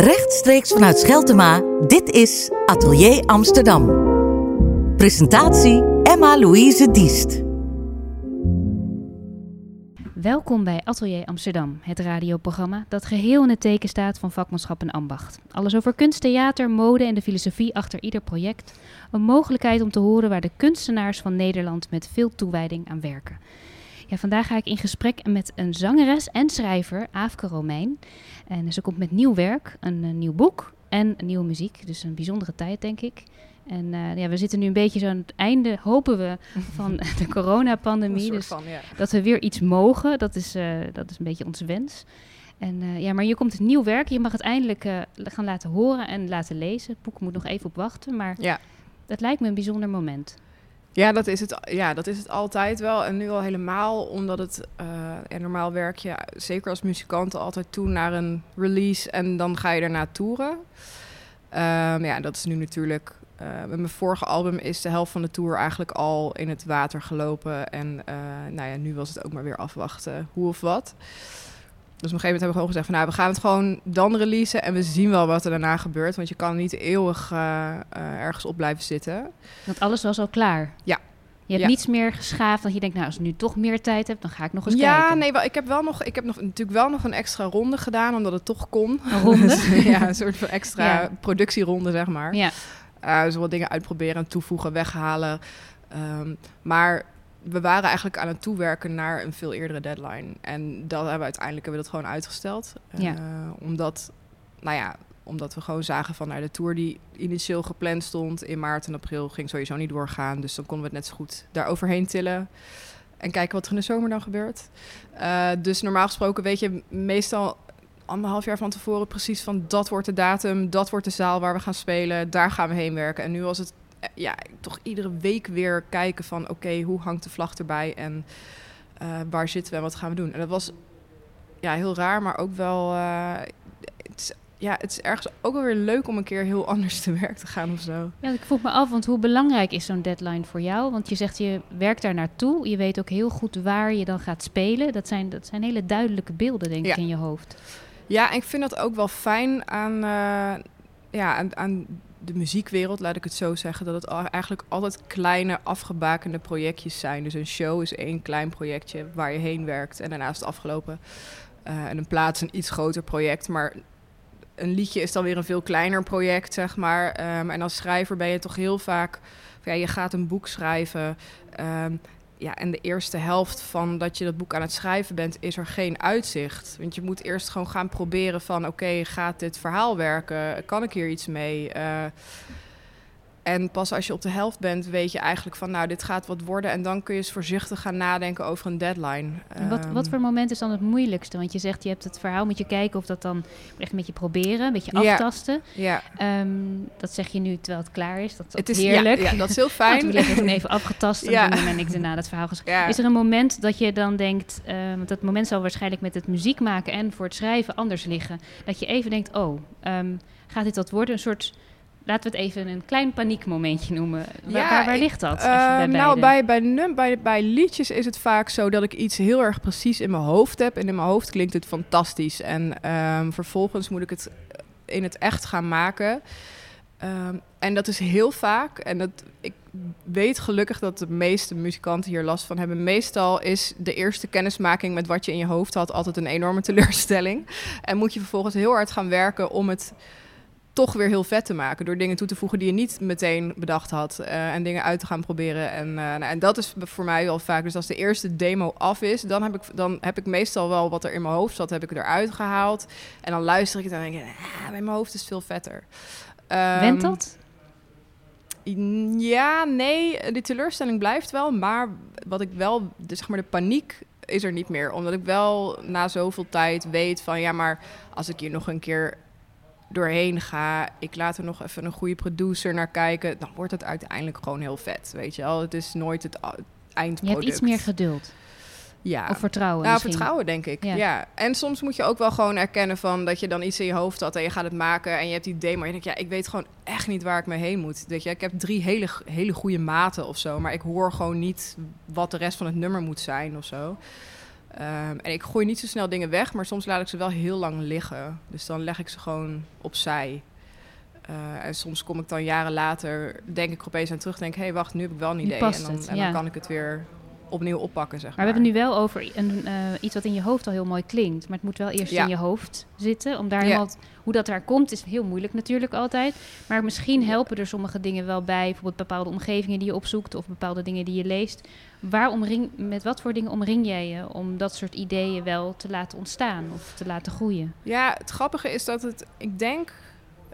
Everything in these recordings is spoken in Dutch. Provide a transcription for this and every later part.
Rechtstreeks vanuit Scheltema, dit is Atelier Amsterdam. Presentatie Emma-Louise Diest. Welkom bij Atelier Amsterdam, het radioprogramma dat geheel in het teken staat van vakmanschap en ambacht. Alles over kunst, theater, mode en de filosofie achter ieder project. Een mogelijkheid om te horen waar de kunstenaars van Nederland met veel toewijding aan werken. Ja, vandaag ga ik in gesprek met een zangeres en schrijver, Aafke Romein. En ze komt met nieuw werk, een, een nieuw boek en nieuwe muziek. Dus een bijzondere tijd, denk ik. En uh, ja, we zitten nu een beetje zo aan het einde, hopen we, van de coronapandemie. Dus van, ja. dat we weer iets mogen, dat is, uh, dat is een beetje onze wens. En uh, ja, maar hier komt het nieuw werk. Je mag het eindelijk gaan laten horen en laten lezen. Het boek moet nog even op wachten, maar ja. het lijkt me een bijzonder moment. Ja dat, is het, ja, dat is het altijd wel. En nu al helemaal, omdat het... en normaal werk je, zeker als muzikant, altijd toe naar een release... en dan ga je daarna toeren. Um, ja, dat is nu natuurlijk met mijn vorige album is de helft van de tour eigenlijk al in het water gelopen. En uh, nou ja, nu was het ook maar weer afwachten hoe of wat. Dus op een gegeven moment hebben we gewoon gezegd van nou, we gaan het gewoon dan releasen en we zien wel wat er daarna gebeurt. Want je kan niet eeuwig uh, ergens op blijven zitten. Want alles was al klaar? Ja. Je hebt ja. niets meer geschaafd dat je denkt, nou, als ik nu toch meer tijd heb, dan ga ik nog eens ja, kijken. Ja, nee, wel, ik heb wel nog, ik heb nog natuurlijk wel nog een extra ronde gedaan, omdat het toch kon. Een ronde? ja, een soort van extra Ja. productieronde, zeg maar. Ja. Uh, dus wat dingen uitproberen en toevoegen, weghalen. Um, maar we waren eigenlijk aan het toewerken naar een veel eerdere deadline. En dat hebben we uiteindelijk hebben we dat gewoon uitgesteld. Ja. Uh, omdat, nou ja, omdat we gewoon zagen van nou, de tour die initieel gepland stond in maart en april ging sowieso niet doorgaan. Dus dan konden we het net zo goed daar overheen tillen. En kijken wat er in de zomer dan gebeurt. Uh, dus normaal gesproken weet je meestal anderhalf jaar van tevoren precies van dat wordt de datum, dat wordt de zaal waar we gaan spelen, daar gaan we heen werken. En nu was het ja, toch iedere week weer kijken van oké, okay, hoe hangt de vlag erbij en uh, waar zitten we en wat gaan we doen. En dat was ja, heel raar, maar ook wel, uh, het, is, ja, het is ergens ook wel weer leuk om een keer heel anders te werk te gaan of zo. Ja, ik vroeg me af, want hoe belangrijk is zo'n deadline voor jou? Want je zegt je werkt daar naartoe, je weet ook heel goed waar je dan gaat spelen. Dat zijn, dat zijn hele duidelijke beelden, denk Ja. ik, in je hoofd. Ja, en ik vind dat ook wel fijn aan, uh, ja, aan, aan de muziekwereld, laat ik het zo zeggen. Dat het eigenlijk altijd kleine, afgebakende projectjes zijn. Dus een show is één klein projectje waar je heen werkt en daarna is het afgelopen. Uh, en een plaats een iets groter project, maar een liedje is dan weer een veel kleiner project, zeg maar. Um, en als schrijver ben je toch heel vaak... Ja, je gaat een boek schrijven... Um, ja, en de eerste helft van dat je dat boek aan het schrijven bent, is er geen uitzicht. Want je moet eerst gewoon gaan proberen van... oké, gaat dit verhaal werken? Kan ik hier iets mee? Uh, en pas als je op de helft bent, weet je eigenlijk van... nou, dit gaat wat worden. En dan kun je eens voorzichtig gaan nadenken over een deadline. En wat, wat voor moment is dan het moeilijkste? Want je zegt, je hebt het verhaal, moet je kijken of dat dan... echt met je proberen, een beetje aftasten. Ja, Um, dat zeg je nu terwijl het klaar is. Dat is, het is heerlijk. Ja, ja, dat is heel fijn. we hebben toen even afgetast en Ja. toen ben ik daarna het verhaal geschreven. Is er een moment dat je dan denkt, uh, want dat moment zal waarschijnlijk met het muziek maken en voor het schrijven anders liggen, dat je even denkt, oh, um, gaat dit wat worden? Een soort, laten we het even een klein paniekmomentje noemen. Waar, Ja, waar, ligt dat? Uh, bij nou, bij, bij, num- bij, bij liedjes is het vaak zo dat ik iets heel erg precies in mijn hoofd heb. En in mijn hoofd klinkt het fantastisch. En ehm, vervolgens moet ik het in het echt gaan maken. Ehm, en dat is heel vaak. En dat, ik weet gelukkig dat de meeste muzikanten hier last van hebben. Meestal is de eerste kennismaking met wat je in je hoofd had altijd een enorme teleurstelling. En moet je vervolgens heel hard gaan werken om het toch weer heel vet te maken. Door dingen toe te voegen die je niet meteen bedacht had. eh, en dingen uit te gaan proberen. En, eh, nou, en dat is voor mij wel vaak. Dus als de eerste demo af is, dan heb, ik, dan heb ik meestal wel wat er in mijn hoofd zat, heb ik eruit gehaald. En dan luister ik het en dan denk ik, ah, in mijn hoofd is het veel vetter. Ehm, Went dat? Ja, nee, die teleurstelling blijft wel. Maar wat ik wel, de, zeg maar de paniek is er niet meer. Omdat ik wel na zoveel tijd weet van... ja, maar als ik hier nog een keer doorheen ga... ik laat er nog even een goede producer naar kijken... dan wordt het uiteindelijk gewoon heel vet, weet je wel. Het is nooit het, het Je eindproduct. hebt iets meer geduld. Ja. Of vertrouwen Nou, misschien. vertrouwen denk ik. Ja. Ja. En soms moet je ook wel gewoon erkennen van dat je dan iets in je hoofd had en je gaat het maken en je hebt die idee, maar je denkt ja, ik weet gewoon echt niet waar ik mee heen moet. Weet je, ik heb drie hele, hele goede maten of zo, maar ik hoor gewoon niet wat de rest van het nummer moet zijn of zo. Ehm, en ik gooi niet zo snel dingen weg, maar soms laat ik ze wel heel lang liggen. Dus dan leg ik ze gewoon opzij. Uh, en soms kom ik dan jaren later, denk ik opeens aan terug, denk hé, hey, wacht, nu heb ik wel een idee. En, dan, het, en dan, kan ik het weer opnieuw oppakken, zeg maar. Maar we hebben nu wel over een, uh, iets wat in je hoofd al heel mooi klinkt. Maar het moet wel eerst in je hoofd zitten. Om daar ja. helemaal, hoe dat daar komt, is heel moeilijk natuurlijk altijd. Maar misschien helpen er sommige dingen wel bij. Bijvoorbeeld bepaalde omgevingen die je opzoekt of bepaalde dingen die je leest. Waar omring, met wat voor dingen omring jij je om dat soort ideeën wel te laten ontstaan of te laten groeien? Ja, het grappige is dat het, ik denk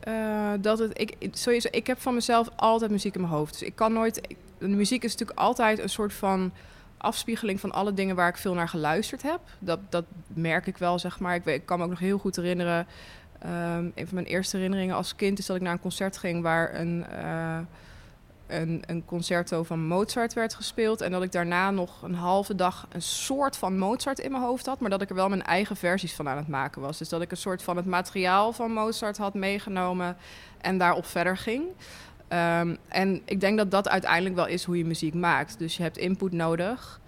uh, dat het, ik, sowieso, ik heb van mezelf altijd muziek in mijn hoofd. Dus ik kan nooit, de muziek is natuurlijk altijd een soort van afspiegeling van alle dingen waar ik veel naar geluisterd heb. Dat, dat merk ik wel, zeg maar. Ik, weet, ik kan me ook nog heel goed herinneren. Um, een van mijn eerste herinneringen als kind is dat ik naar een concert ging waar een, uh, een, een concerto van Mozart werd gespeeld. En dat ik daarna nog een halve dag een soort van Mozart in mijn hoofd had. Maar dat ik er wel mijn eigen versies van aan het maken was. Dus dat ik een soort van het materiaal van Mozart had meegenomen en daarop verder ging. Um, en ik denk dat dat uiteindelijk wel is hoe je muziek maakt. Dus je hebt input nodig.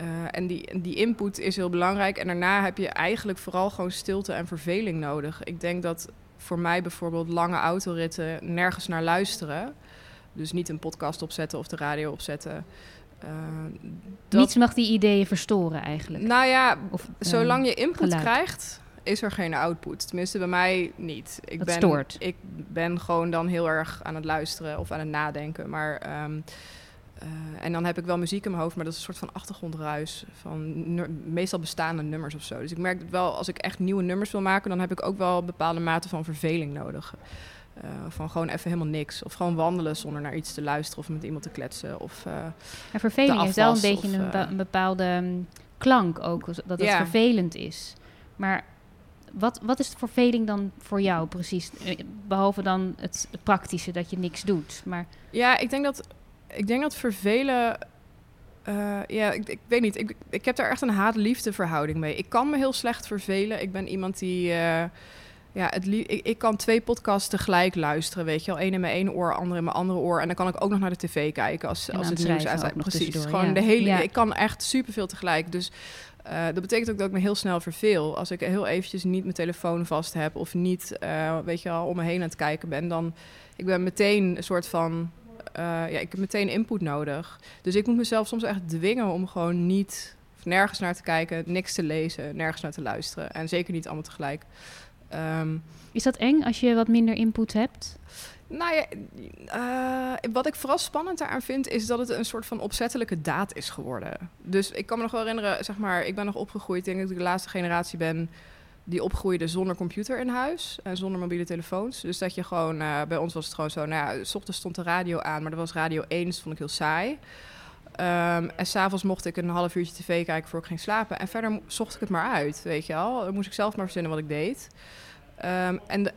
Uh, en die, die input is heel belangrijk. En daarna heb je eigenlijk vooral gewoon stilte en verveling nodig. Ik denk dat voor mij bijvoorbeeld lange autoritten nergens naar luisteren. Dus niet een podcast opzetten of de radio opzetten. Uh, dat... Niets mag die ideeën verstoren eigenlijk. Nou ja, of, zolang je input geluid. krijgt, is er geen output. Tenminste, bij mij niet. Ik dat ben, stoort. Ik ben gewoon dan heel erg aan het luisteren of aan het nadenken. Maar, um, uh, en dan heb ik wel muziek in mijn hoofd, maar dat is een soort van achtergrondruis. Van meestal bestaande nummers of zo. Dus ik merk dat wel, als ik echt nieuwe nummers wil maken, dan heb ik ook wel bepaalde mate van verveling nodig. Uh, van gewoon even helemaal niks. Of gewoon wandelen zonder naar iets te luisteren of met iemand te kletsen. Of, uh, en verveling heeft wel een beetje of, een, een, bepaalde um, klank ook, dat het ja. vervelend is. Maar wat, wat is de verveling dan voor jou precies? Eh, behalve dan het, het, praktische dat je niks doet. Maar... Ja, ik denk dat, ik denk dat vervelen. Uh, ja, ik, ik, weet niet. Ik, ik heb daar echt een haat-liefde verhouding mee. Ik kan me heel slecht vervelen. Ik ben iemand die. Uh, ja, het ik, ik, kan twee podcasts tegelijk luisteren, weet je wel. Eén in mijn ene oor, ander in mijn andere oor. En dan kan ik ook nog naar de tv kijken als, als het nieuws uit. Precies. Gewoon ja. de hele. Ja. Ik kan echt superveel tegelijk. Dus uh, dat betekent ook dat ik me heel snel verveel. Als ik heel eventjes niet mijn telefoon vast heb of niet, uh, weet je wel, om me heen aan het kijken ben, dan ik ben meteen een soort van, uh, ja, ik heb meteen input nodig. Dus ik moet mezelf soms echt dwingen om gewoon niet nergens naar te kijken, niks te lezen, nergens naar te luisteren en zeker niet allemaal tegelijk. Um, Is dat eng als je wat minder input hebt? Nou ja, uh, wat ik vooral spannend daaraan vind, is dat het een soort van opzettelijke daad is geworden. Dus ik kan me nog wel herinneren, zeg maar, ik ben nog opgegroeid, ik denk dat ik de laatste generatie ben die opgroeide zonder computer in huis en zonder mobiele telefoons. Dus dat je gewoon, uh, bij ons was het gewoon zo, nou ja, s ochtends stond de radio aan, maar dat was radio 1, dat vond ik heel saai. Um, en s'avonds mocht ik een half uurtje tv kijken voor ik ging slapen. En verder zocht ik het maar uit, weet je wel. Dan moest ik zelf maar verzinnen wat ik deed. Um, en de,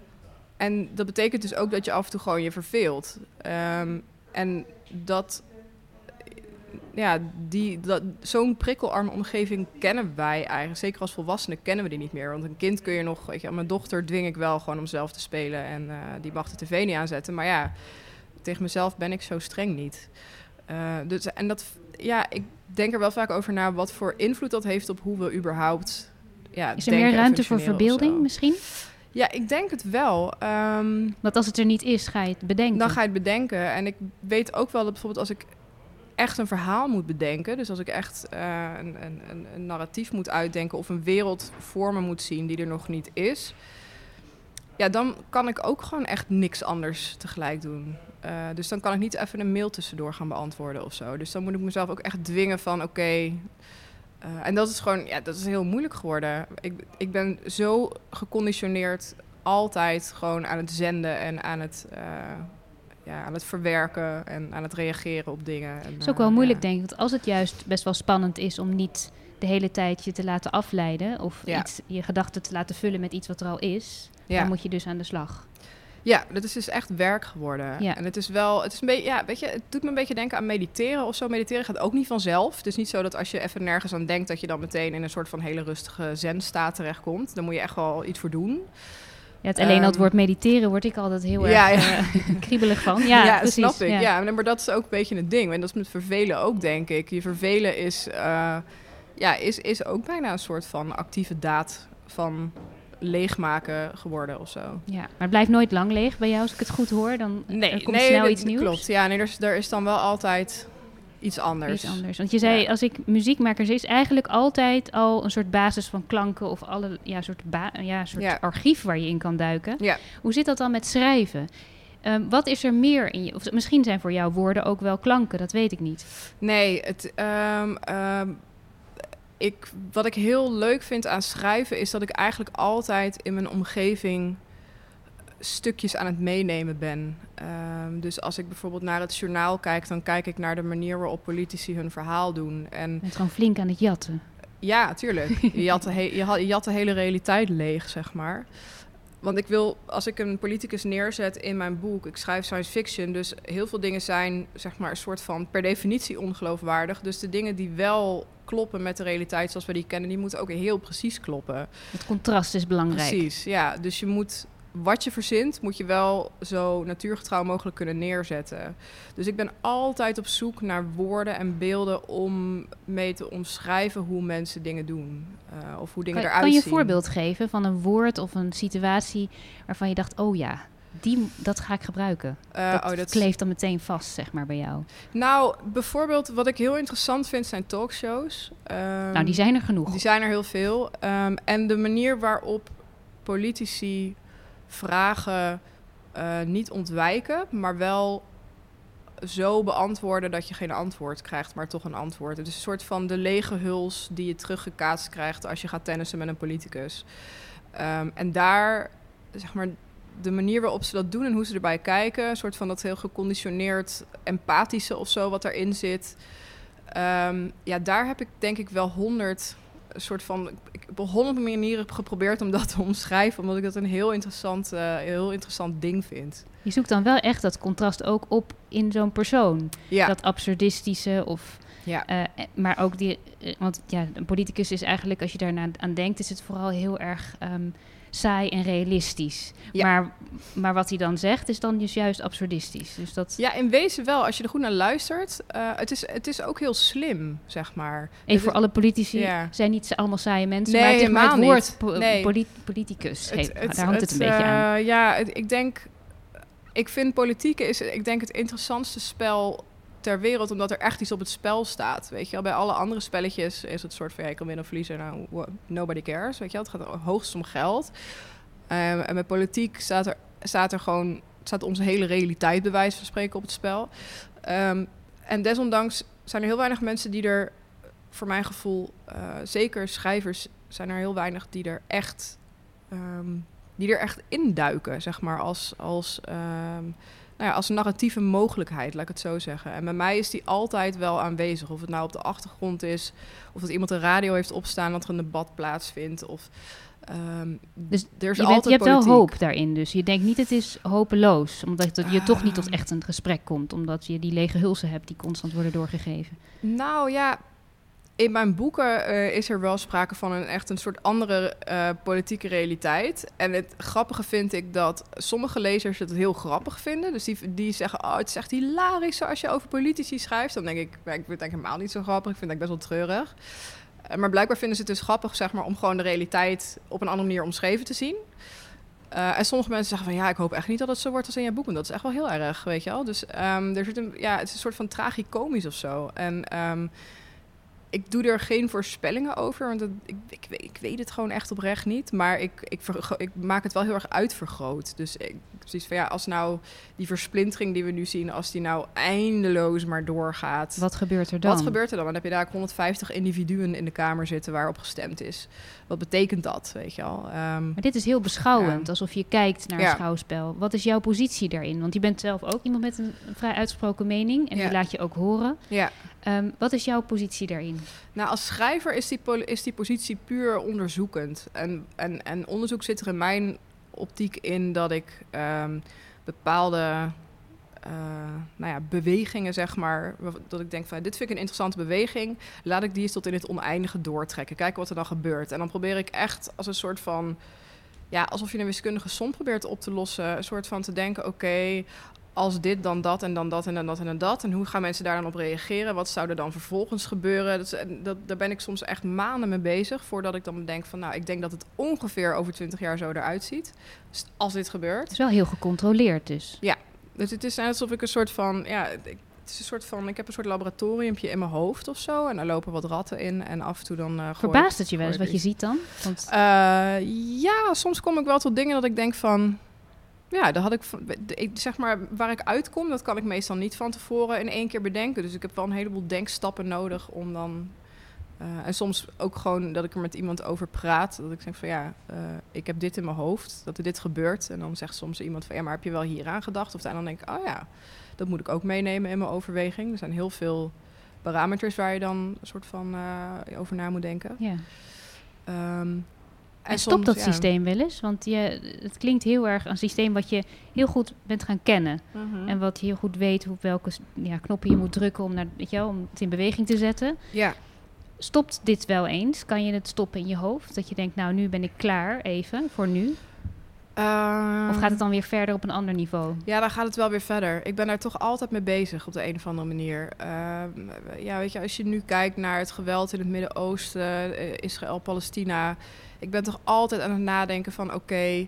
en dat betekent dus ook dat je af en toe gewoon je verveelt. Um, en dat, ja, die, dat, zo'n prikkelarme omgeving kennen wij eigenlijk. Zeker als volwassenen kennen we die niet meer. Want een kind kun je nog, weet je, mijn dochter dwing ik wel gewoon om zelf te spelen. En uh, die mag de tv niet aanzetten. Maar ja, tegen mezelf ben ik zo streng niet. Uh, dus, en dat, ja, ik denk er wel vaak over na wat voor invloed dat heeft op hoe we überhaupt. Ja, Is er meer ruimte voor verbeelding misschien? Ja, ik denk het wel. Um, Want als het er niet is, ga je het bedenken. Dan ga je het bedenken. En ik weet ook wel dat bijvoorbeeld als ik echt een verhaal moet bedenken, dus als ik echt uh, een, een, een, narratief moet uitdenken of een wereld voor me moet zien die er nog niet is, ja, dan kan ik ook gewoon echt niks anders tegelijk doen. Uh, dus dan kan ik niet even een mail tussendoor gaan beantwoorden of zo. Dus dan moet ik mezelf ook echt dwingen van oké. Okay, uh, en dat is gewoon, ja, dat is heel moeilijk geworden. Ik, ik ben zo geconditioneerd altijd gewoon aan het zenden en aan het, uh, ja, aan het verwerken en aan het reageren op dingen. Het is ook wel moeilijk, ja. denk ik. Want als het juist best wel spannend is om niet de hele tijd je te laten afleiden of ja. iets, je gedachten te laten vullen met iets wat er al is, dan moet je dus aan de slag. Ja, dat is dus echt werk geworden. Ja. En het is wel, het is een beetje, ja, weet je, het doet me een beetje denken aan mediteren of zo. Mediteren gaat ook niet vanzelf. Het is niet zo dat als je even nergens aan denkt, dat je dan meteen in een soort van hele rustige zen-staat terechtkomt. Dan moet je echt wel iets voor doen. Ja, het alleen um, al het woord mediteren word ik altijd heel ja, erg ja. Uh, kriebelig van. Ja, ja precies, snap ik. Ja. maar dat is ook een beetje het ding. En dat is met vervelen ook, denk ik. Je vervelen is... Uh, ja, is, is ook bijna een soort van actieve daad van leegmaken geworden of zo. Ja, maar het blijft nooit lang leeg bij jou, als ik het goed hoor. Dan Nee, er komt nee, snel dat- iets nieuws. Klopt, ja, nee, er is, er is dan wel altijd iets anders. Iets anders. Want je zei, Ja. als ik muziekmaker is eigenlijk altijd al een soort basis van klanken of alle ja, soort, ba- ja, soort Ja. archief waar je in kan duiken. Ja. Hoe zit dat dan met schrijven? Ehm, wat is er meer in je? Of misschien zijn voor jou woorden ook wel klanken, dat weet ik niet. Nee, het, ehm, ehm, ik, wat ik heel leuk vind aan schrijven is dat ik eigenlijk altijd in mijn omgeving stukjes aan het meenemen ben. Ehm, dus als ik bijvoorbeeld naar het journaal kijk, dan kijk ik naar de manier waarop politici hun verhaal doen. En Je bent gewoon flink aan het jatten. ja, tuurlijk. Je jat, de he- je jat de hele realiteit leeg, zeg maar. Want ik wil, als ik een politicus neerzet in mijn boek, ik schrijf science fiction, dus heel veel dingen zijn, zeg maar, een soort van per definitie ongeloofwaardig. Dus de dingen die wel kloppen met de realiteit zoals we die kennen, die moeten ook heel precies kloppen. Het contrast is belangrijk. Precies, ja. Dus je moet, wat je verzint, moet je wel zo natuurgetrouw mogelijk kunnen neerzetten. Dus ik ben altijd op zoek naar woorden en beelden om mee te omschrijven hoe mensen dingen doen. eh, of hoe dingen Kan, eruit kan je zien. een voorbeeld geven van een woord of een situatie waarvan je dacht, oh ja, die, dat ga ik gebruiken. Eh, dat, oh, dat- kleeft dan meteen vast, zeg maar, bij jou. Nou, bijvoorbeeld wat ik heel interessant vind zijn talkshows. Ehm, nou, die zijn er genoeg. Die zijn er heel veel. Ehm, en de manier waarop politici vragen eh, niet ontwijken, maar wel zo beantwoorden dat je geen antwoord krijgt, maar toch een antwoord. Het is een soort van de lege huls die je teruggekaatst krijgt als je gaat tennissen met een politicus. Ehm, en daar, zeg maar, de manier waarop ze dat doen en hoe ze erbij kijken, een soort van dat heel geconditioneerd empathische of zo wat erin zit. Ehm, ja, daar heb ik denk ik wel honderd soort van. Ik heb op honderd manieren geprobeerd om dat te omschrijven, omdat ik dat een heel interessant, eh, heel interessant ding vind. Je zoekt dan wel echt dat contrast ook op in zo'n persoon. Ja, Dat absurdistische of... ja. eh, eh, maar ook die... want ja, een politicus is eigenlijk, als je daarna aan denkt... is het vooral heel erg ehm, saai en realistisch. Ja. Maar, maar wat hij dan zegt, is dan dus juist absurdistisch. Dus dat... ja, in wezen wel. Als je er goed naar luistert, eh, het, is, het is ook heel slim, zeg maar. Even Het voor is- alle politici Ja. zijn niet allemaal saaie mensen, Nee, maar het, maar het woord niet. po- Nee. polit- politicus, heeft- daar hangt het, een het, beetje aan. eh, ja, het- ik denk, ik vind politiek is, ik denk het interessantste spel ter wereld, omdat er echt iets op het spel staat. Weet je wel, bij alle andere spelletjes is het soort van, ik kan winnen of verliezen, nou, nobody cares, weet je wel. Het gaat hoogst om geld. Ehm, en met politiek staat er, staat er gewoon, staat onze hele realiteit bij van spreken op het spel. Ehm, en desondanks zijn er heel weinig mensen die er, voor mijn gevoel, eh, zeker schrijvers, zijn er heel weinig die er echt, ehm, die er echt induiken, zeg maar, als, als, nou ja, als narratieve mogelijkheid, laat ik het zo zeggen. En bij mij is die altijd wel aanwezig. Of het nou op de achtergrond is, of dat iemand de radio heeft opstaan, dat er een debat plaatsvindt. Of, ehm, Dus er is je, bent, altijd je hebt wel hoop daarin, dus je denkt niet het is hopeloos, omdat je toch niet tot Ah. echt een gesprek komt, omdat je die lege hulsen hebt die constant worden doorgegeven. Nou ja, in mijn boeken eh, is er wel sprake van een echt een soort andere eh, politieke realiteit. En het grappige vind ik dat sommige lezers het heel grappig vinden. Dus die, die zeggen, oh, het is echt hilarisch als je over politici schrijft. Dan denk ik, "Ja, ik vind het helemaal niet zo grappig. Ik vind het best wel treurig. Eh, maar blijkbaar vinden ze het dus grappig, zeg maar, om gewoon de realiteit op een andere manier omschreven te zien. En sommige mensen zeggen van ja, ik hoop echt niet dat het zo wordt als in jouw boek. Dat is echt wel heel erg, weet je wel. Dus ehm, er zit een, ja, het is een soort van tragicomisch of zo. En ehm, ik doe er geen voorspellingen over, want het- ik, ik, weet, ik weet het gewoon echt oprecht niet. Maar ik, ik, maak het wel heel erg uitvergroot. Dus ik precies van ja, als nou die versplintering die we nu zien, als die nou eindeloos maar doorgaat. Wat gebeurt er dan? Wat gebeurt er dan? Dan heb je daar 150 individuen in de kamer zitten waarop gestemd is. Wat betekent dat, weet je al? Ehm, Maar dit is heel beschouwend, Ja. alsof je kijkt naar Ja. een schouwspel. Wat is jouw positie daarin? Want je bent zelf ook iemand met een, een vrij uitgesproken mening en Ja. die laat je ook horen. ja. Ehm, wat is jouw positie daarin? Nou, als schrijver is die, is die positie puur onderzoekend. En, en, en onderzoek zit er in mijn optiek in dat ik ehm, bepaalde eh, nou ja, bewegingen, zeg maar, dat ik denk van dit vind ik een interessante beweging, laat ik die eens tot in het oneindige doortrekken. Kijken wat er dan gebeurt. En dan probeer ik echt als een soort van, ja, alsof je een wiskundige som probeert op te lossen, een soort van te denken, oké, als dit, dan dat en dan dat en dan dat en dan dat. En hoe gaan mensen daar dan op reageren? Wat zou er dan vervolgens gebeuren? Dat, dat, daar ben ik soms echt maanden mee bezig voordat ik dan denk van, nou, ik denk dat het ongeveer over 20 jaar zo eruit ziet. Dus als dit gebeurt. Het is wel heel gecontroleerd dus. Ja, dus het is alsof ik een soort van, ja, het is een soort van, ik heb een soort laboratoriumpje in mijn hoofd of zo. En daar lopen wat ratten in en af en toe dan... Uh, Verbaast het je wel eens wat je ziet dan? Want... Uh, ja, soms kom ik wel tot dingen dat ik denk van... Ja, dat had ik, ik, zeg maar, waar ik uitkom, dat kan ik meestal niet van tevoren in één keer bedenken. Dus ik heb wel een heleboel denkstappen nodig om dan uh, en soms ook gewoon dat ik er met iemand over praat. Dat ik zeg van ja, uh, ik heb dit in mijn hoofd, dat er dit gebeurt. En dan zegt soms iemand van ja, maar heb je wel hier aan gedacht? Of dan denk ik, oh ja, dat moet ik ook meenemen in mijn overweging. Er zijn heel veel parameters waar je dan een soort van uh, over na moet denken. Ja. Um, en, stopt dat systeem wel eens? Want je, het klinkt heel erg een systeem wat je heel goed bent gaan kennen. Mhm. En wat je heel goed weet hoe, welke ja, knoppen je moet drukken om, naar, weet je wel, om het in beweging te zetten. Ja. Stopt dit wel eens? Kan je het stoppen in je hoofd? Dat je denkt, nou nu ben ik klaar even, voor nu? Ehm, of gaat het dan weer verder op een ander niveau? Ja, dan gaat het wel weer verder. Ik ben daar toch altijd mee bezig op de een of andere manier. Ehm, ja, weet je, als je nu kijkt naar het geweld in het Midden-Oosten, eh, Israël, Palestina. Ik ben toch altijd aan het nadenken van oké,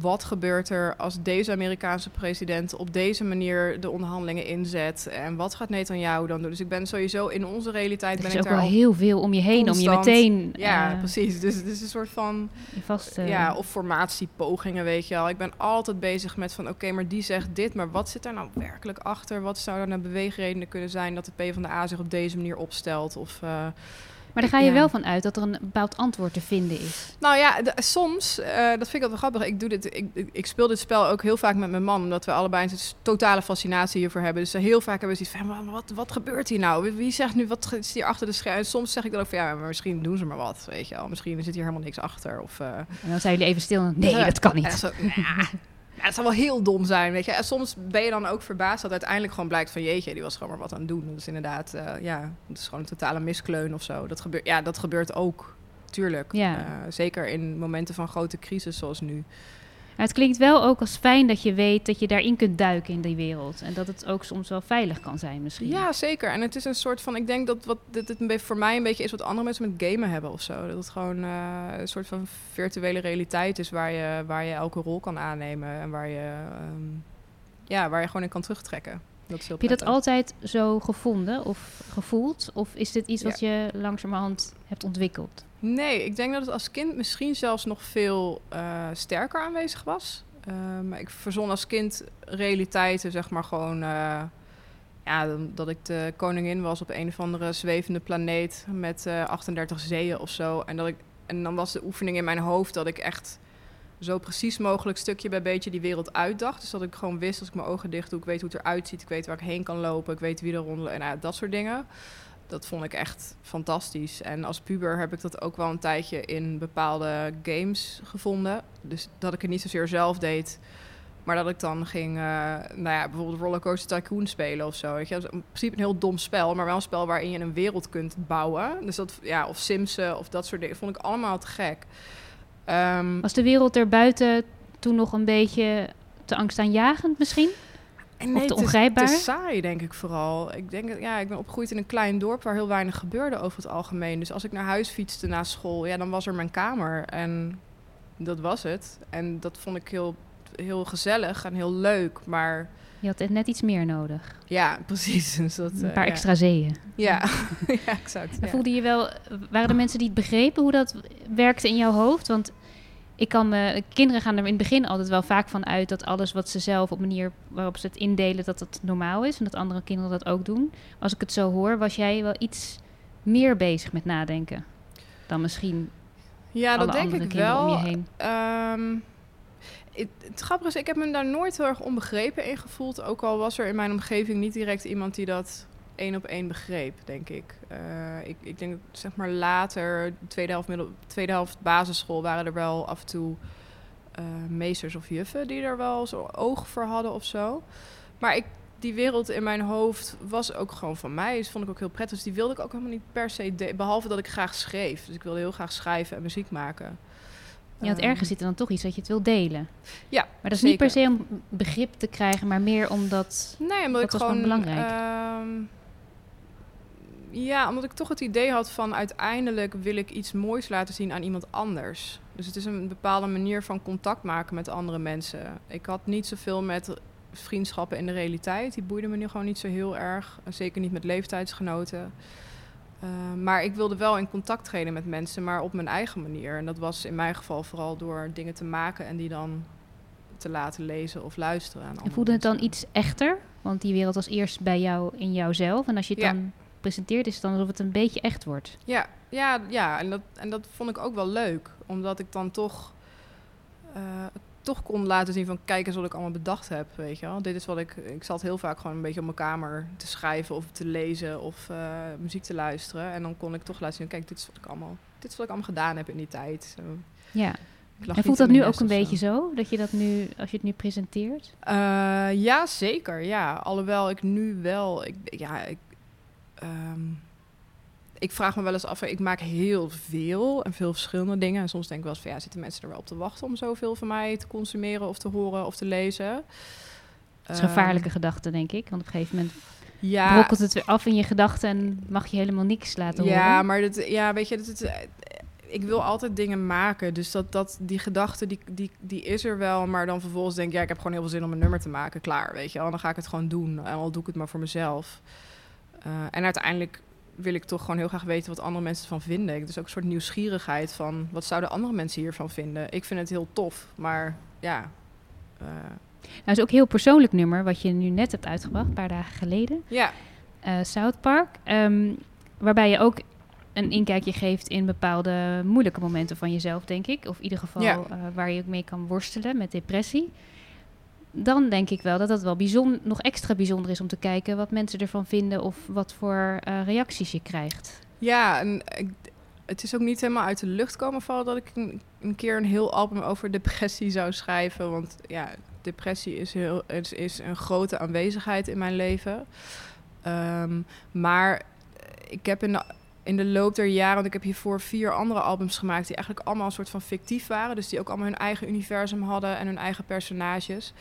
wat gebeurt er als deze Amerikaanse president op deze manier de onderhandelingen inzet? En wat gaat Netanyahu dan doen? Dus ik ben sowieso in onze realiteit. Er ben is ook wel heel veel om je heen, om je meteen. Ja, uh, precies. Dus het is een soort van. Vast, uh, ja, of formatiepogingen, weet je wel. Ik ben altijd bezig met van oké, maar die zegt dit, maar wat zit daar nou werkelijk achter? Wat zouden nou beweegredenen kunnen zijn dat de PvdA zich op deze manier opstelt? Of. Uh, maar daar ga je wel van uit dat er een bepaald antwoord te vinden is. Nou ja, soms, uh, dat vind ik altijd grappig. Ik, doe dit, ik, ik, speel dit spel ook heel vaak met mijn man, omdat we allebei een totale fascinatie hiervoor hebben. Dus heel vaak hebben we zoiets van, wat, wat gebeurt hier nou? Wie zegt nu, wat is hier achter de schermen? Soms zeg ik dan ook van, ja, maar misschien doen ze maar wat, weet je wel. Misschien zit hier helemaal niks achter. Of, uh, en dan zijn jullie even stil. Nee, dat kan niet. Zo, ja, het zou wel heel dom zijn, weet je. En soms ben je dan ook verbaasd dat uiteindelijk gewoon blijkt van... jeetje, die was gewoon maar wat aan het doen. Dus inderdaad, uh, ja, het is gewoon een totale miskleun of zo. Dat gebeurt, ja, dat gebeurt ook, tuurlijk. Ja. Uh, zeker in momenten van grote crisis zoals nu het klinkt wel ook als fijn dat je weet dat je daarin kunt duiken in die wereld. En dat het ook soms wel veilig kan zijn misschien. Ja, zeker. En het is een soort van... Ik denk dat wat dit, voor mij een beetje is wat andere mensen met gamen hebben of zo. Dat het gewoon uh, een soort van virtuele realiteit is waar je, waar je elke rol kan aannemen. En waar je, um, ja, waar je gewoon in kan terugtrekken. Dat Heb je dat altijd zo gevonden of gevoeld? Of is dit iets wat je langzamerhand hebt ontwikkeld? Nee, ik denk dat het als kind misschien zelfs nog veel uh, sterker aanwezig was. Uh, maar ik verzon als kind realiteiten, zeg maar gewoon. Uh, ja, dat ik de koningin was op een of andere zwevende planeet met 38 zeeën of zo. En, dat ik, en dan was de oefening in mijn hoofd dat ik echt zo precies mogelijk stukje bij beetje die wereld uitdacht. Dus dat ik gewoon wist als ik mijn ogen dicht doe, ik weet hoe het eruit ziet, ik weet waar ik heen kan lopen, ik weet wie er rondelt en nou, dat soort dingen dat vond ik echt fantastisch. En als puber heb ik dat ook wel een tijdje in bepaalde games gevonden. Dus dat ik het niet zozeer zelf deed, maar dat ik dan ging, uh, nou ja, bijvoorbeeld Rollercoaster Tycoon spelen of zo. Weet je? Is in principe een heel dom spel, maar wel een spel waarin je een wereld kunt bouwen. Dus dat, ja, of Simsen of dat soort dingen, vond ik allemaal te gek. Um, Was de wereld erbuiten toen nog een beetje te angstaanjagend misschien? Nee, of te ongrijpbaar? Het is, saai, denk ik vooral. Ik denk, ja, ik ben opgegroeid in een klein dorp waar heel weinig gebeurde over het algemeen. Dus als ik naar huis fietste na school, ja, dan was er mijn kamer. En dat was het. En dat vond ik heel, heel gezellig en heel leuk. Maar... Je had net iets meer nodig. Ja, precies. Dus dat, een paar uh, extra zeeën. Ja, ja exact. Ja. Voelde je wel, waren er mensen die het begrepen hoe dat werkte in jouw hoofd? Want ik kan me, kinderen gaan er in het begin altijd wel vaak van uit dat alles wat ze zelf op manier waarop ze het indelen, dat het normaal is en dat andere kinderen dat ook doen. Als ik het zo hoor, was jij wel iets meer bezig met nadenken dan misschien ja, dat denk ik wel. om je heen. Um, het, grappige is, ik heb me daar nooit heel erg onbegrepen in gevoeld. Ook al was er in mijn omgeving niet direct iemand die dat één op één begreep, denk ik. Uh, ik. Ik denk, zeg maar later, tweede helft, middel, tweede helft basisschool, waren er wel af en toe uh, meesters of juffen die er wel zo oog voor hadden of zo. Maar ik, die wereld in mijn hoofd was ook gewoon van mij. Dat vond ik ook heel prettig. Dus die wilde ik ook helemaal niet per se, behalve dat ik graag schreef. Dus ik wilde heel graag schrijven en muziek maken. Ja, want Ehm, ergens zit er dan toch iets dat je het wil delen. Ja, Maar dat is niet per se om begrip te krijgen, maar meer omdat... Nee, omdat Dat ik was gewoon... belangrijk. ehm, ja, omdat ik toch het idee had van uiteindelijk wil ik iets moois laten zien aan iemand anders. Dus het is een bepaalde manier van contact maken met andere mensen. Ik had niet zoveel met vriendschappen in de realiteit. Die boeiden me nu gewoon niet zo heel erg. Zeker niet met leeftijdsgenoten. Eh, maar ik wilde wel in contact treden met mensen, maar op mijn eigen manier. En dat was in mijn geval vooral door dingen te maken en die dan te laten lezen of luisteren aan En voelde het dan iets echter? Want die wereld was eerst bij jou in jouzelf. En als je het Ja. dan presenteert, is het dan alsof het een beetje echt wordt. Ja, ja, ja en, dat, en dat vond ik ook wel leuk. Omdat ik dan toch, eh, toch kon laten zien van... kijk eens wat ik allemaal bedacht heb, weet je wel. Dit is wat ik... Ik zat heel vaak gewoon een beetje op mijn kamer te schrijven... of te lezen of eh, muziek te luisteren. En dan kon ik toch laten zien... kijk, dit is wat ik allemaal, dit is wat ik allemaal gedaan heb in die tijd. Ja. En voelt dat nu ook een beetje zo? Dat je dat nu, als je het nu presenteert? Eh, ja, zeker. Ja, alhoewel ik nu wel. Ik, ja, ik, ehm, ik vraag me wel eens af. Ik maak heel veel en veel verschillende dingen. En soms denk ik wel eens van ja, zitten mensen er wel op te wachten om zoveel van mij te consumeren of te horen of te lezen? Dat is een gevaarlijke Ehm, gedachte, denk ik. Want op een gegeven moment ja, brokkelt het weer af in je gedachten en mag je helemaal niks laten ja, horen. maar dat, ja, weet je, dat, het, ik wil altijd dingen maken. Dus dat, dat, die gedachte, die, die, die is er wel. Maar dan vervolgens denk ik, ja, ik heb gewoon heel veel zin om een nummer te maken. Klaar, weet je. Dan ga ik het gewoon doen. En al doe ik het maar voor mezelf. Eh, en uiteindelijk wil ik toch gewoon heel graag weten wat andere mensen ervan vinden. Ik- Dus ook een soort nieuwsgierigheid van... wat zouden andere mensen hiervan vinden? Ik vind het heel tof, maar ja... eh, Nou, is ook een heel persoonlijk nummer, wat je nu net hebt uitgebracht, een paar dagen geleden. ja, eh, South Park. ehm, waarbij je ook een inkijkje geeft in bepaalde moeilijke momenten van jezelf, denk ik. Of in ieder geval Ja. eh, waar je ook mee kan worstelen met depressie. Dan denk ik wel dat dat wel bijzonder, nog extra bijzonder is om te kijken wat mensen ervan vinden of wat voor eh, reacties je krijgt. Ja, en het is ook niet helemaal uit de lucht komen vallen dat ik een, een keer een heel album over depressie zou schrijven. Want ja, depressie is, heel, is, is een grote aanwezigheid in mijn leven. Ehm, maar ik heb de, in de loop der jaren, want ik heb hiervoor vier andere albums gemaakt die eigenlijk allemaal een soort van fictief waren. Dus die ook allemaal hun eigen universum hadden en hun eigen personages.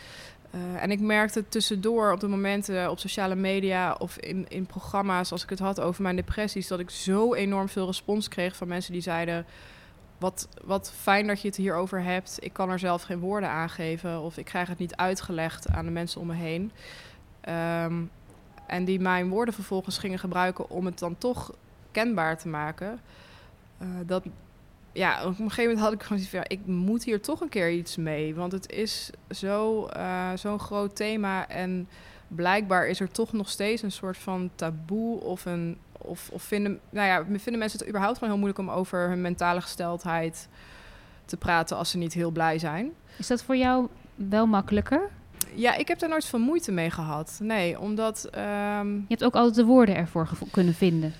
Eh, en ik merkte tussendoor op de momenten op sociale media of in, in programma's, als ik het had over mijn depressies, dat ik zo enorm veel respons kreeg van mensen die zeiden: wat, wat fijn dat je het hierover hebt. Ik kan er zelf geen woorden aan geven of ik krijg het niet uitgelegd aan de mensen om me heen. Ehm, en die mijn woorden vervolgens gingen gebruiken om het dan toch kenbaar te maken. Eh, dat, ja, op een gegeven moment had ik gewoon zoiets van, ja, ik moet hier toch een keer iets mee. Want het is zo, eh, zo'n groot thema en blijkbaar is er toch nog steeds een soort van taboe of een... Of, of vinden, nou ja, vinden mensen het überhaupt gewoon heel moeilijk om over hun mentale gesteldheid te praten als ze niet heel blij zijn. Is dat voor jou wel makkelijker? Ja, ik heb daar nooit veel moeite mee gehad. Nee, omdat... ehm, Je hebt ook altijd de woorden ervoor kunnen vinden.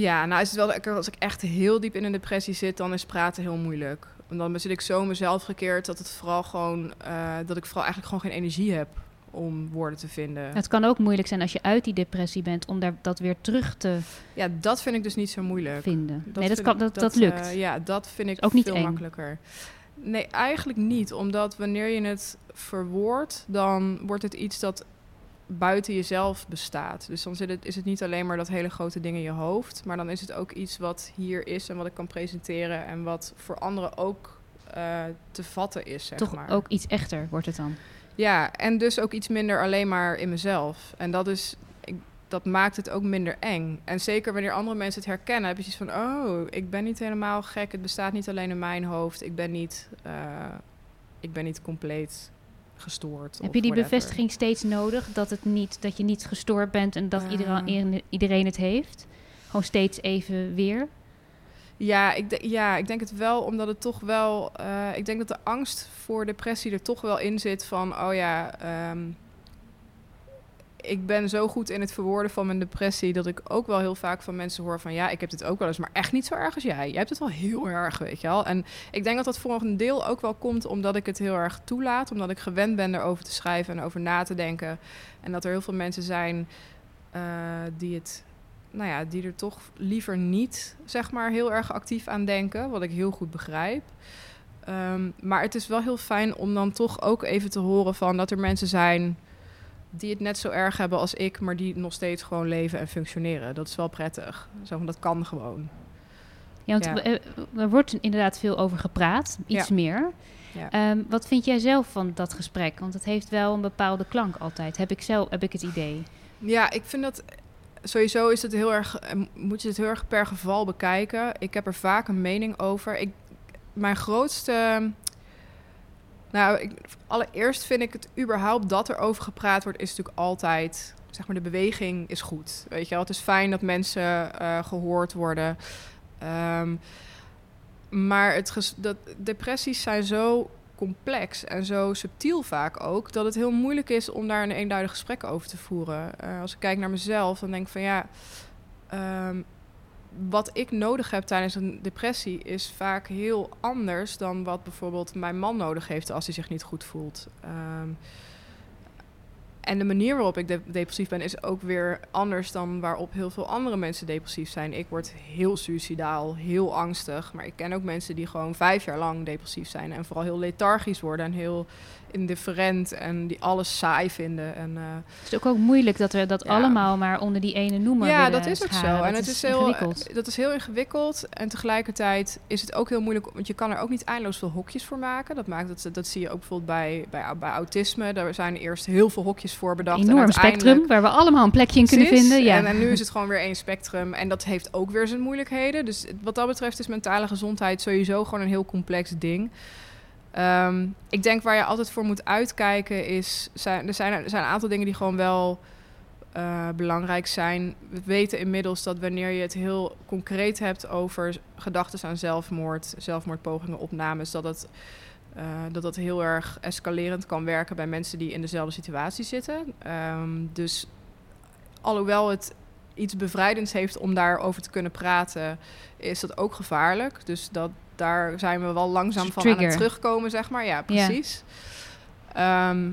Ja, nou is het wel lekker als ik echt heel diep in een depressie zit, dan is praten heel moeilijk. En dan zit ik zo mezelf gekeerd dat het vooral gewoon eh, dat ik vooral eigenlijk gewoon geen energie heb om woorden te vinden. Het kan ook moeilijk zijn als je uit die depressie bent om daar, dat weer terug te Ja, dat vind ik dus niet zo moeilijk. vinden. nee, dat, kan, dat, dat, eh, lukt. ja, dat vind ik Ook niet veel eng. makkelijker. Nee, eigenlijk niet. Omdat wanneer je het verwoordt, dan wordt het iets dat buiten jezelf bestaat. Dus dan zit het, is het niet alleen maar dat hele grote ding in je hoofd, maar dan is het ook iets wat hier is en wat ik kan presenteren en wat voor anderen ook eh, te vatten is, zeg Toch maar. ook iets echter wordt het dan. Ja, en dus ook iets minder alleen maar in mezelf. En dat is, ik, dat maakt het ook minder eng. En zeker wanneer andere mensen het herkennen, heb je zoiets van, oh, ik ben niet helemaal gek. Het bestaat niet alleen in mijn hoofd. Ik ben niet, eh, ik ben niet compleet gestoord. Heb je die whatever. bevestiging steeds nodig dat, het niet, dat je niet gestoord bent en dat iedereen, iedereen het heeft? Gewoon steeds even weer? Ja ik, de- ja, ik denk het wel, omdat het toch wel. eh, ik denk dat de angst voor depressie er toch wel in zit van, oh ja, ehm, ik ben zo goed in het verwoorden van mijn depressie dat ik ook wel heel vaak van mensen hoor van, ja, ik heb dit ook wel eens, maar echt niet zo erg als jij. Jij hebt het wel heel erg, weet je wel. En ik denk dat dat voor een deel ook wel komt omdat ik het heel erg toelaat, omdat ik gewend ben erover te schrijven en over na te denken, en dat er heel veel mensen zijn eh, die het nou ja, die er toch liever niet, zeg maar, heel erg actief aan denken. Wat ik heel goed begrijp. Ehm, maar het is wel heel fijn om dan toch ook even te horen van dat er mensen zijn die het net zo erg hebben als ik, maar die nog steeds gewoon leven en functioneren. Dat is wel prettig. Zo van, dat kan gewoon. Ja, want Ja. eh, er wordt inderdaad veel over gepraat, iets Ja. meer. Ja. Ehm, wat vind jij zelf van dat gesprek? Want het heeft wel een bepaalde klank altijd, heb ik zelf, heb ik het idee. Ja, ik vind dat sowieso is het heel erg, eh, moet je het heel erg per geval bekijken. Ik heb er vaak een mening over. Ik, mijn grootste. Nou, ik, allereerst vind ik het überhaupt dat er over gepraat wordt, is natuurlijk altijd. Zeg maar, de beweging is goed. Weet je wel, het is fijn dat mensen eh, gehoord worden. Ehm, maar het dat, depressies zijn zo complex en zo subtiel vaak ook, dat het heel moeilijk is om daar een eenduidig gesprek over te voeren. Eh, als ik kijk naar mezelf, dan denk ik van ja, ehm, wat ik nodig heb tijdens een depressie is vaak heel anders dan wat bijvoorbeeld mijn man nodig heeft als hij zich niet goed voelt. Ehm, en de manier waarop ik de- depressief ben is ook weer anders dan waarop heel veel andere mensen depressief zijn. Ik word heel suicidaal, heel angstig. Maar ik ken ook mensen die gewoon vijf jaar lang depressief zijn. En vooral heel lethargisch worden en heel indifferent en die alles saai vinden. En, eh, Het is ook, ook moeilijk dat we dat Ja. allemaal maar onder die ene noemer ja, dat is ook scharen. zo. En Dat het is, heel, ingewikkeld. dat is heel ingewikkeld. En tegelijkertijd is het ook heel moeilijk, want je kan er ook niet eindeloos veel hokjes voor maken. Dat, maakt dat, dat zie je ook bijvoorbeeld bij, bij, bij autisme. Daar zijn eerst heel veel hokjes voor bedacht. en enorm spectrum waar we allemaal een plekje in kunnen vinden. Ja. En, en nu is het gewoon weer één spectrum. En dat heeft ook weer zijn moeilijkheden. Dus wat dat betreft is mentale gezondheid sowieso gewoon een heel complex ding. Ehm, ik denk waar je altijd voor moet uitkijken is... Zijn, er, zijn, er zijn een aantal dingen die gewoon wel eh, belangrijk zijn. We weten inmiddels dat wanneer je het heel concreet hebt over gedachten aan zelfmoord... zelfmoordpogingen, opnames... dat het, eh, dat dat heel erg escalerend kan werken bij mensen die in dezelfde situatie zitten. Ehm, dus alhoewel het iets bevrijdends heeft om daarover te kunnen praten, is dat ook gevaarlijk. Dus dat, daar zijn we wel langzaam Een van aan het terugkomen, zeg maar. Ja, precies. Ehm,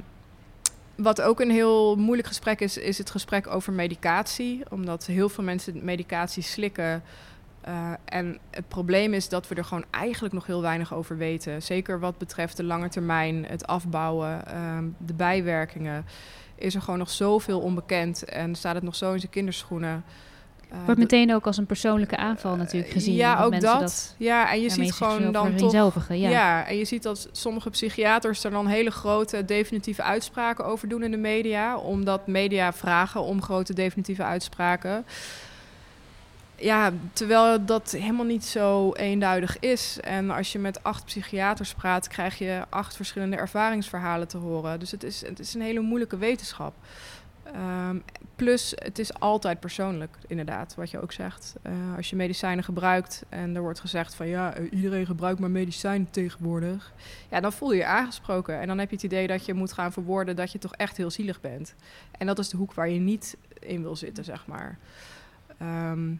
wat ook een heel moeilijk gesprek is, is het gesprek over medicatie. Omdat heel veel mensen medicatie slikken. Eh, en het probleem is dat we er gewoon eigenlijk nog heel weinig over weten. Zeker wat betreft de lange termijn, het afbouwen, ehm, de bijwerkingen. Is er gewoon nog zoveel onbekend en staat het nog zo in zijn kinderschoenen. Eh, Wordt meteen ook als een persoonlijke aanval natuurlijk gezien. Ja, ook dat. Ja, en je ziet gewoon dan toch Ja. ja. en je ziet dat sommige psychiaters er dan hele grote definitieve uitspraken over doen in de media. Omdat media vragen om grote definitieve uitspraken. Ja, terwijl dat helemaal niet zo eenduidig is. En als je met acht psychiaters praat, krijg je acht verschillende ervaringsverhalen te horen. Dus het is, het is een hele moeilijke wetenschap. Ehm, plus, het is altijd persoonlijk, inderdaad, wat je ook zegt. Eh, als je medicijnen gebruikt en er wordt gezegd van ja, iedereen gebruikt maar medicijnen tegenwoordig. Ja, dan voel je je aangesproken. En dan heb je het idee dat je moet gaan verwoorden dat je toch echt heel zielig bent. En dat is de hoek waar je niet in wil zitten, zeg maar. Ehm,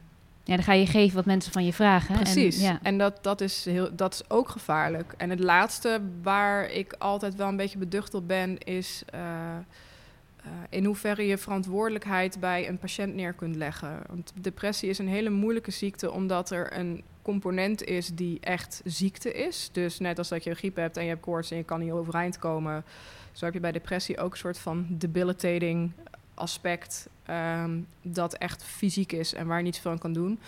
Ja, dan ga je geven wat mensen van je vragen. Precies. En, ja. En dat, dat, is heel, dat is ook gevaarlijk. En het laatste waar ik altijd wel een beetje beducht op ben, is eh, eh, in hoeverre je verantwoordelijkheid bij een patiënt neer kunt leggen. Want depressie is een hele moeilijke ziekte, omdat er een component is die echt ziekte is. Dus net als dat je een griep hebt en je hebt koorts en je kan niet overeind komen, zo heb je bij depressie ook een soort van debilitating aspect ehm, dat echt fysiek is en waar je niet veel aan kan doen.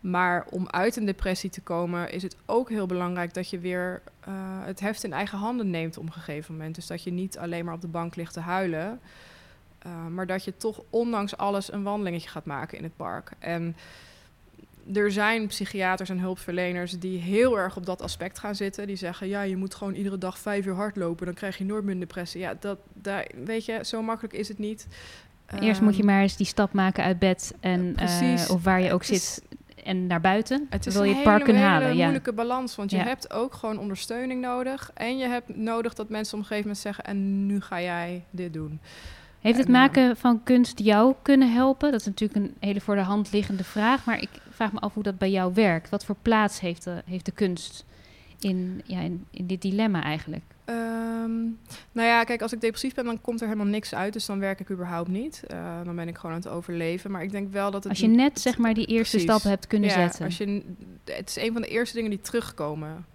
Maar om uit een depressie te komen is het ook heel belangrijk dat je weer eh, het heft in eigen handen neemt op een gegeven moment. Dus dat je niet alleen maar op de bank ligt te huilen, eh, maar dat je toch ondanks alles een wandelingetje gaat maken in het park. En er zijn psychiaters en hulpverleners die heel erg op dat aspect gaan zitten. Die zeggen, ja, je moet gewoon iedere dag vijf uur hardlopen, dan krijg je nooit meer een depressie. Ja, dat, daar, weet je, zo makkelijk is het niet. Eerst moet je Ehm, maar eens die stap maken uit bed. En, eh, of waar je ook het is- zit en naar buiten. Het is wil je een het park hele. Ja. moeilijke balans, want je Ja. hebt ook gewoon ondersteuning nodig. En je hebt nodig dat mensen op een gegeven moment zeggen... en nu ga jij dit doen. Heeft het eh, maken van kunst jou kunnen helpen? Dat is natuurlijk een hele voor de hand liggende vraag. Maar ik vraag me af hoe dat bij jou werkt. Wat voor plaats heeft de, heeft de kunst in, ja, in, in dit dilemma eigenlijk? Ehm, nou ja, kijk, als ik depressief ben, dan komt er helemaal niks uit. Dus dan werk ik überhaupt niet. Eh, dan ben ik gewoon aan het overleven. Maar ik denk wel dat het... Als je net zeg maar die eerste Precies. stap hebt kunnen ja, zetten. Als je, het is een van de eerste dingen die terugkomen.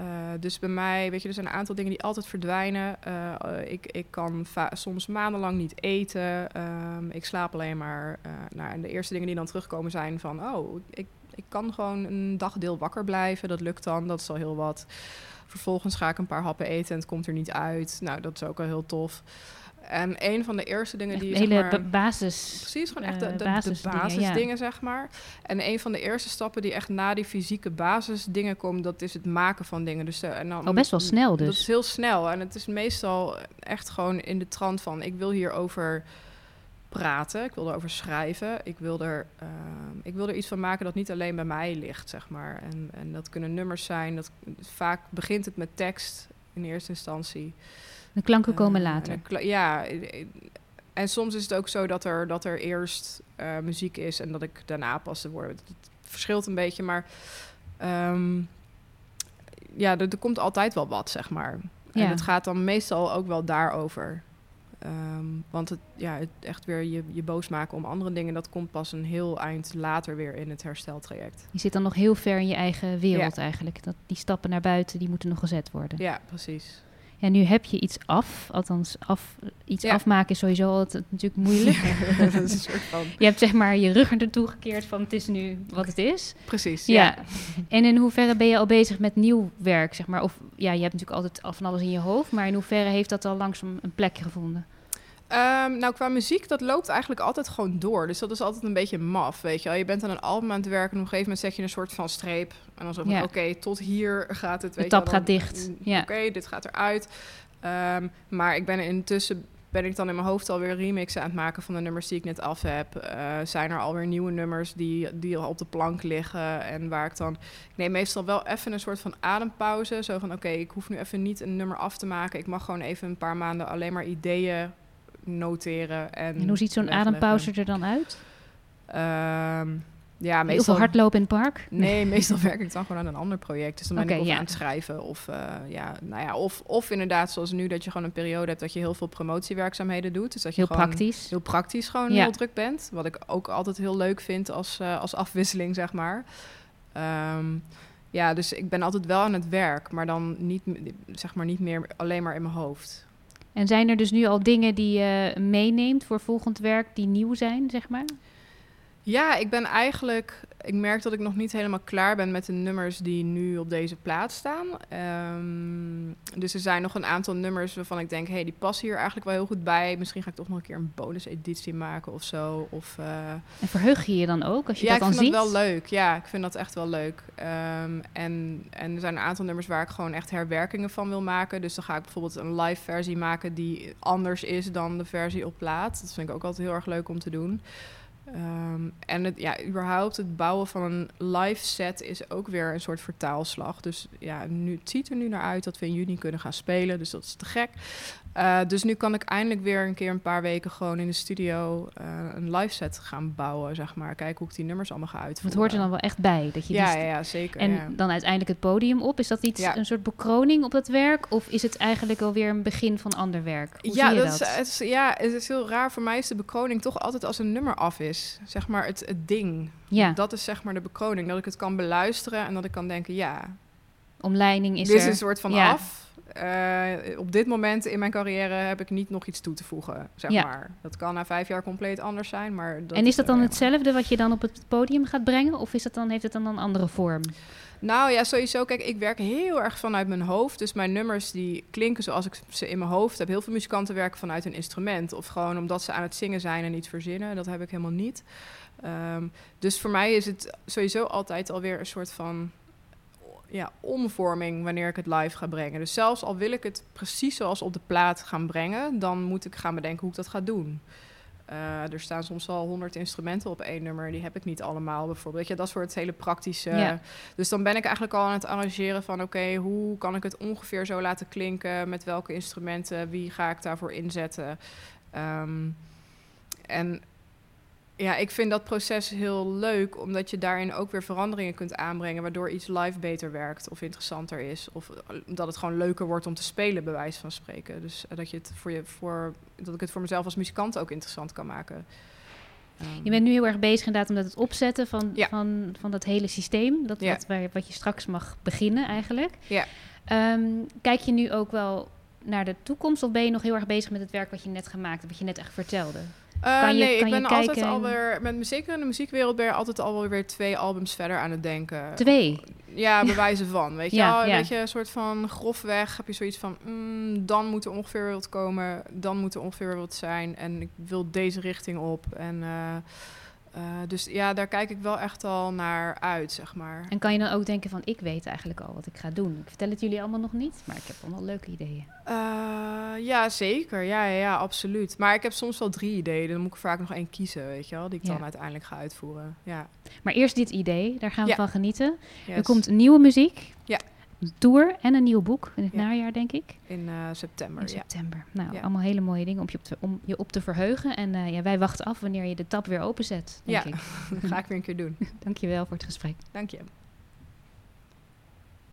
Uh, dus bij mij, weet je, er zijn een aantal dingen die altijd verdwijnen. Uh, ik, ik kan soms maandenlang niet eten. Um, ik slaap alleen maar. Uh, nou, en de eerste dingen die dan terugkomen zijn van... oh, ik, ik kan gewoon een dagdeel wakker blijven. Dat lukt dan, dat is al heel wat. Vervolgens ga ik een paar happen eten en het komt er niet uit. Nou, dat is ook al heel tof. En een van de eerste dingen die... Hele zeg maar, basis... Precies, gewoon echt de, de basisdingen, ja. zeg maar. En een van de eerste stappen die echt na die fysieke basisdingen komen... dat is het maken van dingen. Dus, uh, en dan, oh, best wel snel dus. Dat is heel snel. En het is meestal echt gewoon in de trant van... ik wil hierover praten, ik wil erover schrijven. Ik wil, er, uh, ik wil er iets van maken dat niet alleen bij mij ligt, zeg maar. En, en dat kunnen nummers zijn. Dat, vaak begint het met tekst in eerste instantie. De klanken komen uh, later. En ja, en soms is het ook zo dat er, dat er eerst uh, muziek is en dat ik daarna pas de woorden. Het verschilt een beetje, maar um, ja, er, er, komt altijd wel wat, zeg maar. Ja. En het gaat dan meestal ook wel daarover. Um, want het, ja, het echt weer je, je boos maken om andere dingen, dat komt pas een heel eind later weer in het hersteltraject. Je zit dan nog heel ver in je eigen wereld ja. eigenlijk. Dat, die stappen naar buiten, die moeten nog gezet worden. Ja, precies. Ja, nu heb je iets af. Althans, af, iets ja. afmaken is sowieso altijd natuurlijk moeilijk. Ja, dat is een soort van... Je hebt zeg maar je rug ertoe gekeerd van het is nu wat het is. Precies, ja. ja. En in hoeverre ben je al bezig met nieuw werk, zeg maar? Of ja, je hebt natuurlijk altijd al van alles in je hoofd. Maar in hoeverre heeft dat al langzaam een plekje gevonden? Um, nou, qua muziek, dat loopt eigenlijk altijd gewoon door. Dus dat is altijd een beetje maf, weet je wel. Je bent aan een album aan het werken en op een gegeven moment zet je een soort van streep. En dan zo van, ja. oké, okay, tot hier gaat het, weet De tap je wel, gaat dicht, ja. Oké, okay, dit gaat eruit. Um, maar ik ben intussen ben ik dan in mijn hoofd alweer remixen aan het maken van de nummers die ik net af heb. Uh, zijn er alweer nieuwe nummers die, die al op de plank liggen en waar ik dan... Ik neem meestal wel even een soort van adempauze. Zo van, oké, okay, ik hoef nu even niet een nummer af te maken. Ik mag gewoon even een paar maanden alleen maar ideeën noteren. En, en hoe ziet zo'n adempauze er dan uit? Um, ja, meestal... Heel veel hardlopen in het park? Nee, meestal werk ik dan gewoon aan een ander project. Dus dan ben okay, ik of ja. aan het schrijven. Of, uh, ja, nou ja, of, of inderdaad zoals nu, dat je gewoon een periode hebt... dat je heel veel promotiewerkzaamheden doet. Dus dat je heel gewoon praktisch. Heel praktisch gewoon ja. heel druk bent. Wat ik ook altijd heel leuk vind als, uh, als afwisseling, zeg maar. Um, ja, dus ik ben altijd wel aan het werk. Maar dan niet, zeg maar, niet meer alleen maar in mijn hoofd. En zijn er dus nu al dingen die je meeneemt voor volgend werk die nieuw zijn, zeg maar? Ja, ik ben eigenlijk. Ik merk dat ik nog niet helemaal klaar ben met de nummers die nu op deze plaat staan. Um, dus er zijn nog een aantal nummers waarvan ik denk: hé, hey, die passen hier eigenlijk wel heel goed bij. Misschien ga ik toch nog een keer een bonus-editie maken of zo. Of, uh... En verheug je je dan ook als je ja, dat dan ziet? Ja, ik vind dat wel leuk. Ja, ik vind dat echt wel leuk. Um, en, en er zijn een aantal nummers waar ik gewoon echt herwerkingen van wil maken. Dus dan ga ik bijvoorbeeld een live versie maken die anders is dan de versie op plaat. Dat vind ik ook altijd heel erg leuk om te doen. Um, en het, ja, überhaupt het bouwen van een live set is ook weer een soort vertaalslag. Dus ja, nu, het ziet er nu naar uit dat we in juni kunnen gaan spelen. Dus dat is te gek. Uh, dus nu kan ik eindelijk weer een keer een paar weken gewoon in de studio uh, een live set gaan bouwen, zeg maar. Kijken hoe ik die nummers allemaal ga uitvoeren. Het hoort er dan wel echt bij. Dat je ja, die ja, ja, zeker. En ja. dan uiteindelijk het podium op. Is dat iets, ja. een soort bekroning op dat werk? Of is het eigenlijk alweer een begin van ander werk? Hoe ja, zie je dat, dat? Is, het is, ja, het is heel raar. Voor mij is de bekroning toch altijd als een nummer af is. Zeg maar het, het ding. Ja. Dat is zeg maar de bekroning. Dat ik het kan beluisteren en dat ik kan denken, ja... Omleiding is dit er. is een soort van ja. af. Uh, op dit moment in mijn carrière heb ik niet nog iets toe te voegen, zeg Ja. maar. Dat kan na vijf jaar compleet anders zijn, maar... Dat en is dat dan eh, hetzelfde wat je dan op het podium gaat brengen? Of is dat dan, heeft het dan een andere vorm? Nou ja, sowieso. Kijk, ik werk heel erg vanuit mijn hoofd. Dus mijn nummers die klinken zoals ik ze in mijn hoofd heb. Heel veel muzikanten werken vanuit een instrument. Of gewoon omdat ze aan het zingen zijn en niet verzinnen. Dat heb ik helemaal niet. Um, dus voor mij is het sowieso altijd alweer een soort van ja, omvorming wanneer ik het live ga brengen. Dus zelfs al wil ik het precies zoals op de plaat gaan brengen, dan moet ik gaan bedenken hoe ik dat ga doen. Uh, er staan soms al honderd instrumenten op één nummer. Die heb ik niet allemaal bijvoorbeeld. Ja, dat soort hele praktische. Ja. Dus dan ben ik eigenlijk al aan het arrangeren van... oké, hoe kan ik het ongeveer zo laten klinken? Met welke instrumenten? Wie ga ik daarvoor inzetten? Um, en ja, ik vind dat proces heel leuk, omdat je daarin ook weer veranderingen kunt aanbrengen, waardoor iets live beter werkt of interessanter is. Of dat het gewoon leuker wordt om te spelen, bij wijze van spreken. Dus uh, dat, je het voor je, voor, dat ik het voor mezelf als muzikant ook interessant kan maken. Um, je bent nu heel erg bezig inderdaad met het opzetten van, ja. van, van dat hele systeem, dat, Ja. wat, waar, wat je straks mag beginnen eigenlijk. Ja. Ehm, kijk je nu ook wel naar de toekomst of ben je nog heel erg bezig met het werk wat je net gemaakt hebt, wat je net echt vertelde? Uh, Kan je- nee, kan ik je ben altijd alweer... Met, zeker in de muziekwereld ben je altijd alweer twee albums verder aan het denken. Twee. Ja, bewijzen van. Weet je Ja, wel? ja. Weet je, een soort van grofweg heb je zoiets van... mm, dan moet er ongeveer wat komen. Dan moet er ongeveer wat zijn. En ik wil deze richting op. En... eh, eh, dus ja, daar kijk ik wel echt al naar uit, zeg maar. En kan je dan ook denken van, ik weet eigenlijk al wat ik ga doen. Ik vertel het jullie allemaal nog niet, maar ik heb allemaal leuke ideeën. Eh, ja, zeker. Ja, ja, ja, absoluut. Maar ik heb soms wel drie ideeën. Dan moet ik vaak nog één kiezen, weet je wel. Die ik Ja. dan uiteindelijk ga uitvoeren. Ja. Maar eerst dit idee, daar gaan we Ja. van genieten. Er komt nieuwe muziek, Ja. Een tour en een nieuw boek in het Ja. najaar, denk ik. In eh, september, In ja. september. Nou, Ja. allemaal hele mooie dingen om je op te, om je op te verheugen. En eh, ja, wij wachten af wanneer je de tap weer openzet, denk Ja. ik. Dat ga ik weer een keer doen. Dankjewel voor het gesprek. Dank je.